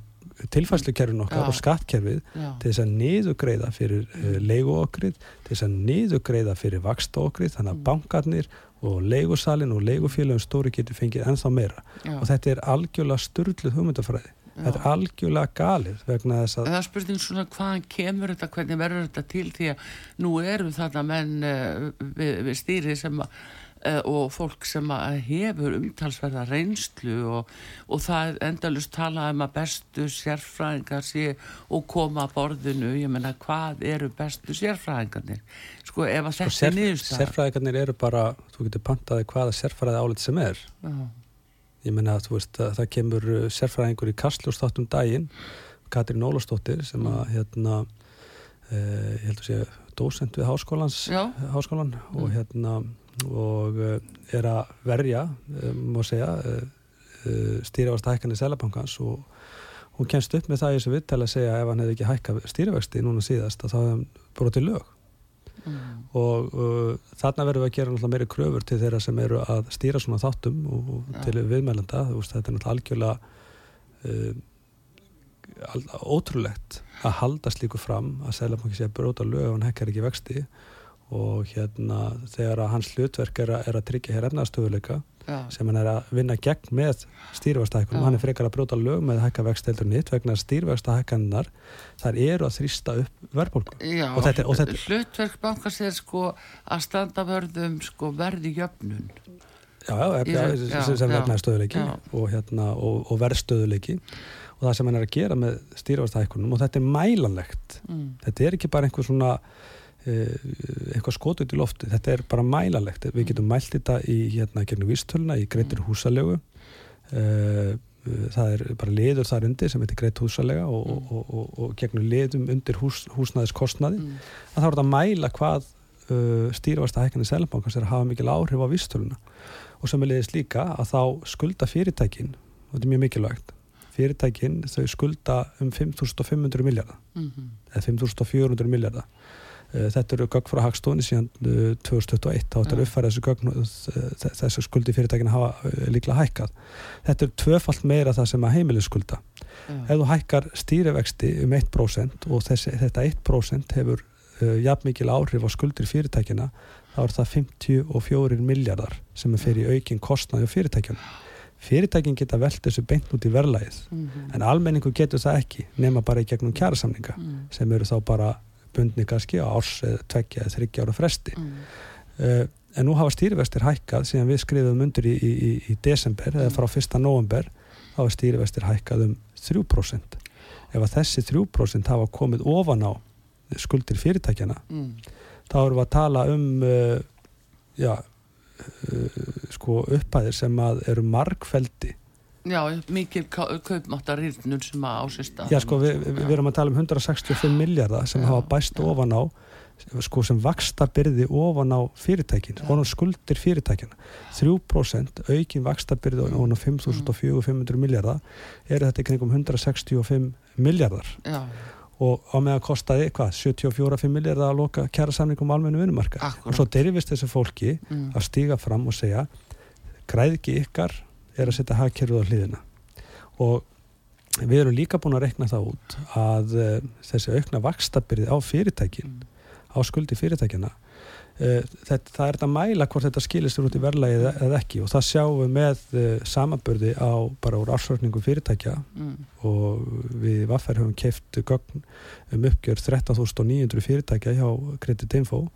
tilfæslukerfin okkar Já. og skattkerfið Já, til þess að niðugreiða fyrir uh, leiguokrið, til þess að niðugreiða fyrir vakstaokrið, þannig að Mm. bankarnir og leigusalinn og leigufélagum stóri getur fengið ennþá meira. Já, og þetta er algjörlega styrluð hugmyndafræði. Þetta er algjörlega galið vegna þess En að það er spurning svona hvaðan kemur þetta, hvernig verður þetta til? Því að nú eru þarna menn uh, við, við stýri sem að og fólk sem hefur umtalsverða reynslu og, og það er endalust talað um að bestu sérfræðingar sé og koma að borðinu, ég menna hvað eru bestu sérfræðingarnir? Sko ef að sko, þetta er niðurstað sérfræðikarnir eru bara, þú getur pantaði hvaða sérfræði álit sem er. Já, ég menna að þú veist að það kemur uh, sérfræðingur í Kastljóstáttum daginn Katrín Ólafsdóttir sem að hérna uh, ég held að sé dósent við háskólan og Mm. hérna og uh, er að verja uh, má segja uh, uh, stýrivast hækkanir Sælabankans og hún kemst upp með það í þessu viðtæli að segja ef hann hefði ekki hækkað stýrivexti núna síðast að þá hefði brotið lög. Mm, og uh, þarna verðum við að gera meiri kröfur til þeirra sem eru að stýra svona þáttum og, og Já. til viðmælenda. Þú veist, þetta er náttúrulega algjörlega uh, ótrúlegt að halda slíku fram að Sælabanki sé að bróta lög ef hann hekkar ekki vexti og hérna þegar að hans hlutverk er að, er að tryggja hér efnaðstöðuleika já, sem hann er að vinna gegn með stýrivastahækkunum, Já. hann er frekar að bróta lög með að hækka vexti heldur en hitt vegna að stýrivastahækkannar þar eru að þrýsta upp verðbólgu. Já Og þetta- og þetta- hlutverk bankast er sko að standa vörðum sko verði jöfnun. Já, já, Í já, sem, já. og, hérna, og, og verðstöðuleiki og það sem hann er að gera með stýrivastahækkunum og þetta er mælanlegt. Mm. þetta er ekki bara einhver svona eitthvað skot út í lofti þetta er bara mælanlegt, við getum mælt þetta í hérna gegnum vístöluna, í greitir húsalegu. Uh, það er bara liður þar undir sem heitir greitt húsalega og, og, og, og, og gegnum liðum undir hús, húsnæðiskostnaði. Mm. að er þetta að mæla hvað uh, stýrivasta hækkanir Sælabankans er að hafa mikil áhrif á vístöluna og sem er liðist líka að þá skulda fyrirtækin og þetta er mjög mikilvægt fyrirtækin þau skulda um 5.500 miljardar Mhm. eða 5.400 miljardar þetta eru gögn frá Hagstofni síðan uh, 2021 þá þetta er Já. uppfærið þessu gögn uh, þ- þessu skuldi fyrirtækin hafa líklega hækkað þetta er tvöfalt meira það sem að heimilið skulda ef Já. þú hækkar stýrivexti um 1% og þessi, þetta 1% hefur uh, jafn mikil áhrif á skuldir fyrirtækina þá er það 54 miljardar sem er fyrir aukin kostnaði á fyrirtækjunum fyrirtækin geta velt þessu beint út í verðlægið Mhm. en almenningu getur það ekki nema bara í gegnum kjærasamninga Mhm. sem eru þá bara bundni kannski á árs eða tveggja eða þryggja ára fresti Mhm. uh, en nú hafa stýrivextir hækkað síðan við skrifum undir í, í, í, í desember eða frá 1. november hafa stýrivextir hækkað um 3% ef að þessi 3% hafa komið ofan á skuldir fyrirtækjana Mhm. þá erum við að tala um uh, já uh, sko upphæðir sem að eru margfeldi Já, mikil kaupmáttarýrnun sem að ásist að já sko við, við, erum að tala um 165 miljardar sem Já, hafa bæst já. ofan á sko sem vaksta byrði ofan á fyrirtækin, Já. ofan á skuldir fyrirtækina 3% aukin vaksta byrði ofan á 5.400 miljardar eru þetta í kringum 165 miljardar Já, og á meðan kostaði hvað, 74-5 miljardar að loka kjæra samningum á almennu vinnumarka og svo derifist þessu fólki Mm. að stíga fram og segja græðki ykkar er að setja hagkerfið á hliðina og við erum líka búin að rekna það út að uh, þessi aukna vakstabyrði á fyrirtækin Mm. á skuldi fyrirtækina uh, þetta, það er þetta að mæla hvort þetta skilist út í verðlagi eða, ekki og það sjáum við með uh, samanbörði á bara úr ársvörningu fyrirtækja Mm. og við Vaffer höfum keift gögn um uppgjör 13.900 fyrirtækja hjá Credit Info og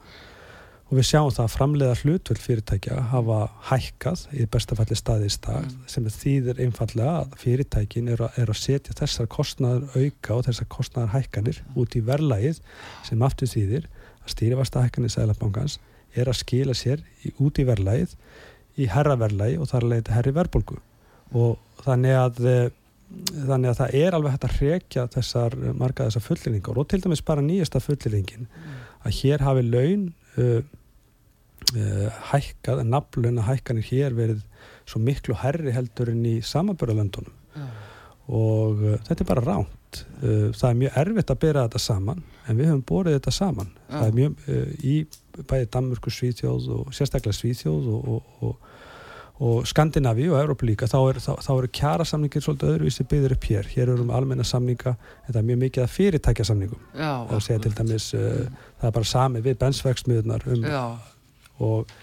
við sjáum það að framleiða hlutvöld fyrirtækja hafa hækkað í bestafalli staði í stað Mm. sem þýðir einfallega að fyrirtækin eru að, er að setja þessar kostnaður auka og þessar kostnaður hækkanir út í verðlagið sem aftur þýðir að stýrifasta hækkanir Sælabankans er að skila sér í, út í verðlagið í herra verðlagi og þar leita herri verðbólgu. Og þannig að eh, þannig að það er alveg hægt að hrekja þessar marga þessar fulleringar og til dæmis bara nýjasta fulleringin að hér hafi laun uh, hækkað, en nafnlauna hækkanir hér verið svo miklu herri heldur en í samanbörðalöndunum Já. og uh, þetta er bara ránt uh, það er mjög erfitt að bera þetta saman en við höfum borið þetta saman. Já. það er mjög uh, í bæði Danmörku, Svíþjóð og sérstaklega Svíþjóð og, og, og, og Skandinavi og Európa líka þá, er, eru kjara samningir svolítið öðruvísi byggður upp hér. Hér eru um almenna samninga þetta er mjög mikið að fyrirtækja samningum Já, til dæmis það er bara sami við bensverksmiðunar um, Já, og,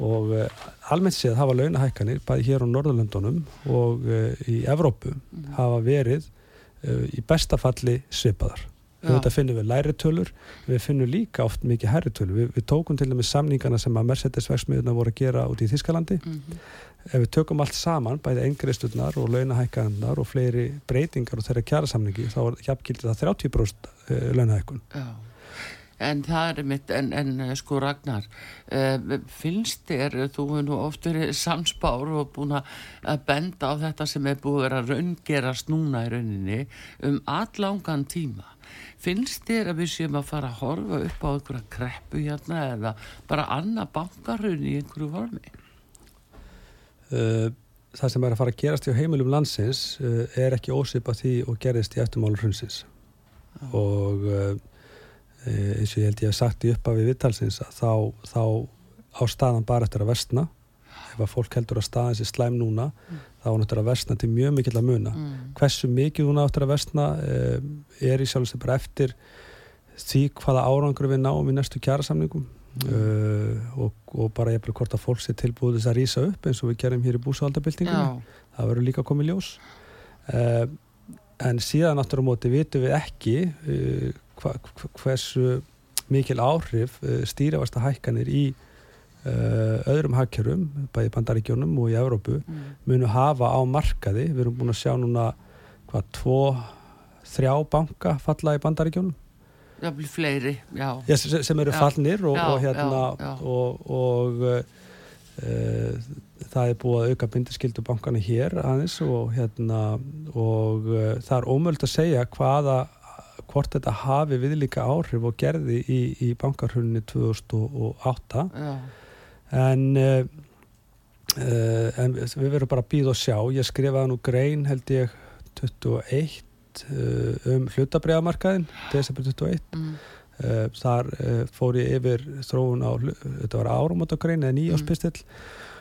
og uh, almennt séð hafa launahækkanir bæði hér á Norðurlöndunum og uh, í Evrópu Mm. hafa verið uh, í besta falli svipaðar Já. Þetta finnum við læri tölur, við finnum líka oft mikið herri tölur. Við, við tókum til dæmis samningana sem að Mercedes verksmiðuna voru að gera út í Þískalandi. Mhm. Ef við tökum allt saman, bæði engreisturnar og launahækkanar og fleiri breytingar og þeirra kjara samningi, þá er hjapgildið það 30% uh, launahækkun. En það er mitt, en, en eh, sko Ragnar, uh, finnst þér, þú hefur nú oft verið samspár og búin að benda á þetta sem er búið að vera að raungerast núna í rauninni um allangan tíma. Finnst þér að við séum að fara að horfa upp á einhverja kreppu hérna eða bara annað bankarun í einhverju formi? Uh, það sem er að fara að gerast í heimilum landsins uh, er ekki ósipa því og gerðist í eftirmálur hrunsins og uh, eins og ég held ég hef sagt í upphafi viðtalsins að þá, þá á staðan bara eftir að vestna ef að fólk heldur að staðan sé slæm núna þá er hún eftir að vestna til mjög mikill að muna. Mm. hversu mikið hún eftir að vestna uh, er í sjálfsveit bara eftir því hvaða árangur við náum í næstu kjærasamningum uh, og, og bara ég hvort að fólk sé tilbúið þess að rýsa upp eins og við gerum hér í búsaldabildingunni Já, það verður líka komið ljós. Uh, en síðan náttúrulega móti vitum við ekki uh, hva, hversu mikil áhrif uh, stýrifasta hækkanir í uh, öðrum hagkjörum, bæði bandaríkjónum og í Evrópu, mm. munu hafa á markaði, við erum búin að sjá núna hvað, tvo þrjá banka falla í bandaríkjónum blir fleiri, já. Já, sem, eru fallnir og, Já, og hérna já, og, og uh, það er búið að auka bindiskildu bankana hér aðeins og hérna og uh, það er ómöld að segja hvaða hvort þetta hafi viðlíka áhrif og gerði í, í bankarhunni 2008 Já, en uh, uh, en við verðum bara að býða og sjá. Ég skrifaði nú grein held ég 21 uh, um hlutabriðamarkaðin desember 21 mm. þar fór ég yfir þróun á, þetta var áramótagrein eða nýjáspistill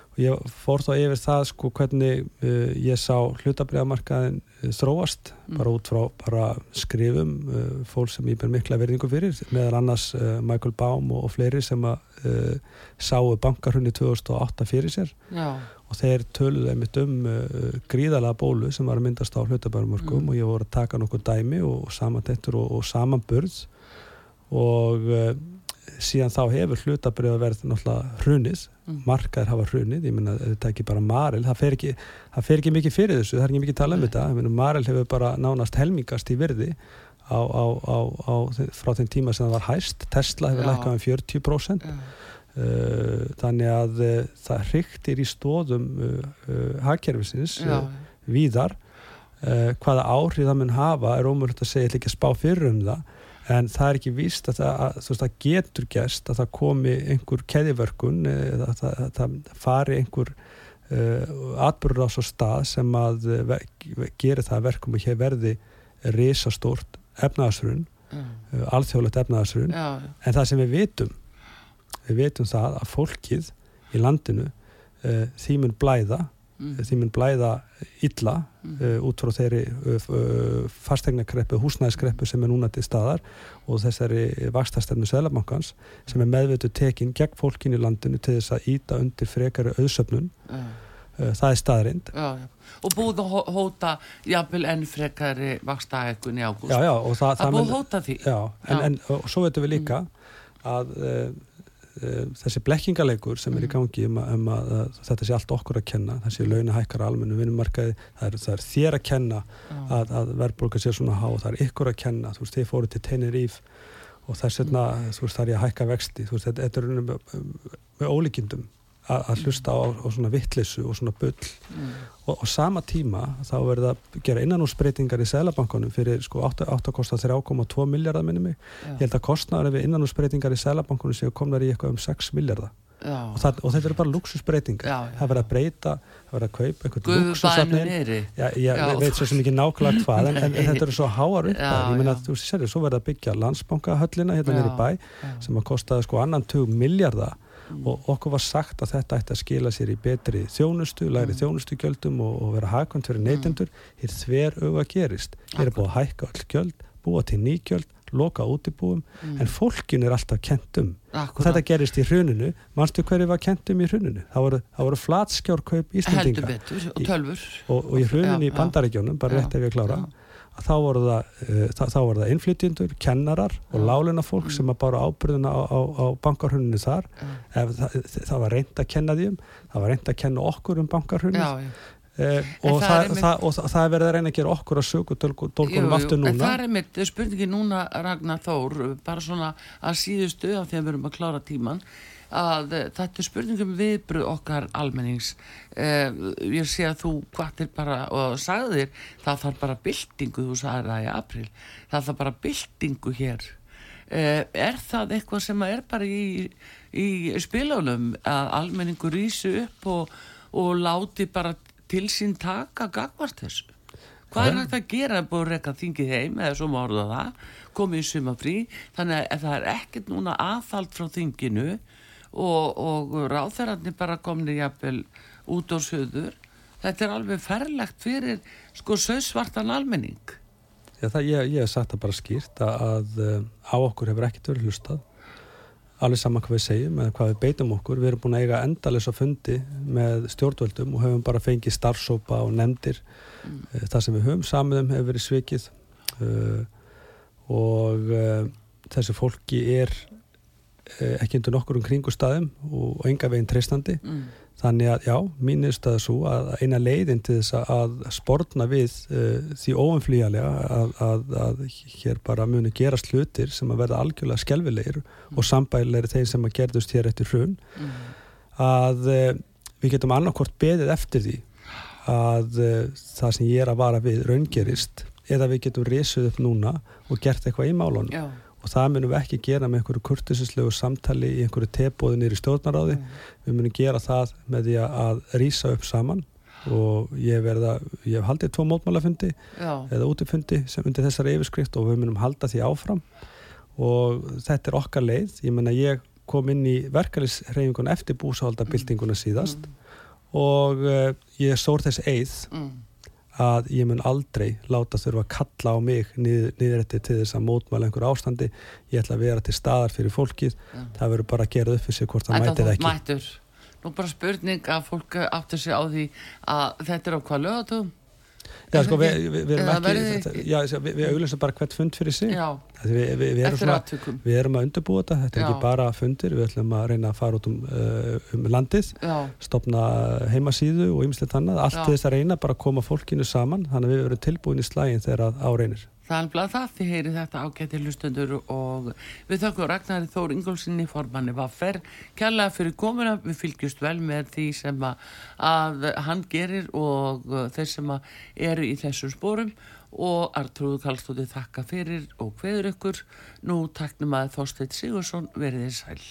og ég fór þá yfir það sko hvernig uh, ég sá hlutabriðamarkaðin uh, þróast Mm. bara út frá bara skrifum uh, fólk sem ég ber mikla verðingu fyrir meðal annars uh, Michael Baum og, og fleiri sem að uh, sáu bankarhunni 2008 fyrir sér já, og þeir töluðu einmitt um gríðalega bólu sem var að myndast á hlutabærumörkum Mm. og ég voru að taka nokkuð dæmi og, og samantettur og, og samanburð og síðan þá hefur hlutabrið verið náttúrulega hrunið, Mm. markaðir hafa hrunið, ég meina þetta er ekki bara Marel, það fer ekki, það fer ekki mikið fyrir þessu, það er ekki mikið talað um þetta, ég meina Marel hefur bara nánast helmingast í virði á, á, á, á, frá þeim tíma sem það var hæst, Tesla hefur lækkað um 40% já, Uh, þannig að uh, það hryktir í stóðum uh, uh, hagkerfisins já, uh, víðar. Uh, hvaða áhrif það mun hafa er ómögulegt að segja, ég ætla ekki að spá fyrir um það en það er ekki víst að það, veist, það getur gæst að það komi einhver keðivörkun eða að það, að það fari einhver uh, atbyrður á svo stað sem að ve- gerir það að verkum og hér verði risastórt efnaðasrun, já, uh, alþjóðlegt efnaðasrun já, En það sem við vitum, við vitum það að fólkið í landinu uh, því mun blæða, mm, því mun blæða illa mm, uh, út frá þeirri uh, uh, fastegnakreppu, húsnæðiskreppu sem er núna til staðar og þessari vakstastefnu Sælabankans sem er meðveitu tekin gegn fólkin í landinu til þess að íta undir frekari auðsöfnun. já, Uh, það er staðrind. já, já. og búið að hó- hóta jafnvel enn frekari vaksta ekkun í ágúst. Það, það búið að hóta því. Já, en, en og svo veitum við líka að uh, uh, þessi blekkingaleikur sem er í Mm. gangi um að, um að, að þetta sé allt okkur að kenna, þessi launahækkar almennu vinnumarkaði, það það er þér að kenna að, að verðbólka sé svona há, það er ykkur að kenna, þú veist, þið fóru til Tenerife og þess vegna, þú veist, það er að hækka vexti, þú veist, þetta, er með ólíkindum að, að hlusta á, á svona vittlissu og svona bull Mm. og á sama tíma þá verður það að gera innanúsbreytingar í Sælabankanum fyrir sko 8, 8 kosta 3,2 miljardar minni mig Já. ég held að kostnaður við innanúsbreytingar í Sælabankanum séu komnar í eitthvað um 6 miljardar og, það, og þetta eru bara luxusbreytingar það verður að breyta, það verður að kaupa eitthvað Guðbænu luxusafni neyri Já, ég Já. veit svo sem ekki nákvæmlega hvað en, en, en þetta eru svo háar upp ég meina, já. þú sérðu, svo verður að byggja landsbankahöllina hérna nýri bæ já. sem að kostaði sko annan tug miljardar Mm. og okkur var sagt að þetta ætti að skila sér í betri þjónustu, læri Mm. þjónustugjöldum og, og vera hagkvæmt fyrir neytendur hér þver auga gerist hér er búið að hækka öll gjöld, búa til nýgjöld loka útibúum, Mm. en fólkin er alltaf kent um og þetta gerist í hruninu manstu hverju var kent um í hruninu það voru, voru flatskjárkaup heldur Íslandinga betur og Í- tölfur og, og í hruninu í Já, já. bandaríkjónum bara Já, rétt ef ég klára þá voru það, uh, þá, þá voru það innflytjendur, kennarar og láluna fólk Mm. sem að bara ábyrðuna á, á, á bankarhruninu þar Já. ef það, það var reynd að kenna því um það var reynd að kenna okkur um já. Eh, En og, það það, það, og það, er verið að reyna að gera okkur að dólgunum jú, aftur En núna. það er mitt spurningi núna Ragnar Þór bara svona að síðustu af því að við erum að klára tíman að eh, þetta er spurningum viðbröð okkar almennings. Eh, ég sé að þú kvartir bara og sagðir það þarf bara byltingu þú sagðir það í april það þarf bara byltingu hér. Eh, er það eitthvað sem er bara í, í spilunum að almenningur rýsu upp og, og láti bara til sín taka gagvart þessu? Hvað er Já. hægt að gera búið að reyka þingið heim eða svo má orða það, komið í sumafrí þannig að það er ekkert núna aðfald frá þinginu og, og ráþærarnir bara komnir jafnvel út á söður þetta er alveg ferlegt fyrir sko söðsvartan almenning. Já, það, ég, ég hef sagt það bara skýrt að, að eh, á okkur hefur ekkert verið hlustað alveg saman hvað við segjum eða hvað við beitum okkur, við erum búin að eiga endalisa fundi með stjórnvöldum og höfum bara fengið starfsópa og nefndir mm. það sem við höfum samiðum hefur verið svikið uh, og uh, þessi fólki er uh, ekki undir nokkur um kringustæðum og enga veginn treystandi mm. Þannig að já, mín er staða svo að eina leiðin til þess að sportna við uh, því óumflýjalega að, að, að hér bara muni gerast hlutir sem að verða algjörlega skelvilegir og sambælir þeir sem að gerðust hér eftir hrun Mm. að uh, við getum annarkort beðið eftir því að uh, það sem ég er að vara við raungerist eða við getum risuð upp núna og gert eitthvað í málunum. Já, og það munum við ekki gera með einhverju kurtisislegu samtali í einhverju tebóði nýri stjórnaráði Mm. við munum gera það með því að rýsa upp saman. Og ég verða, ég hef haldið tvo mótmálafundi eða útifundi sem undir þessari yfirskrift og við munum halda því áfram. Og þetta er okkar leið. Ég menna ég kom inn í verkefnisreifingun eftir búsahaldabildinguna síðast. Og uh, ég sór þess eið mm, að ég mun aldrei láta þurfa að kalla á mig niður, niðurætti til þess að mótmæla einhver ástandi. Ég ætla að vera til staðar fyrir fólkið. Já. það verður bara að gera upp fyrir sig hvort það mætir ekki. mættur Nú bara spurning að fólk áttur sig á því að þetta er á hvað lögatum Já, sko, við, við, við erum ekki, þetta, já, við, við auglumstum bara hvert fund fyrir sig. Við, erum svona, erum að undirbúa þetta, þetta er Já. ekki bara fundir, við ætlum að reyna að fara út um, uh, um landið, Já, stopna heimasíðu og ymslegt annað, allt þess að reyna bara að koma fólkinu saman, þannig að við verum tilbúin í slægin þegar að áreinir. Það er alveg það þið heyri þetta ágæti hlustundur og við þakkum Ragnari Þór Ingólfsinni formanni var fer kærlega fyrir komuna. Við fylgjumst vel með því sem að, hann gerir og uh, þeir sem eru í þessum spórum og Artrúðu Kallstóti þakka fyrir og hveður ykkur. Nú taknum að Þorsteit Sigursson veriði sæl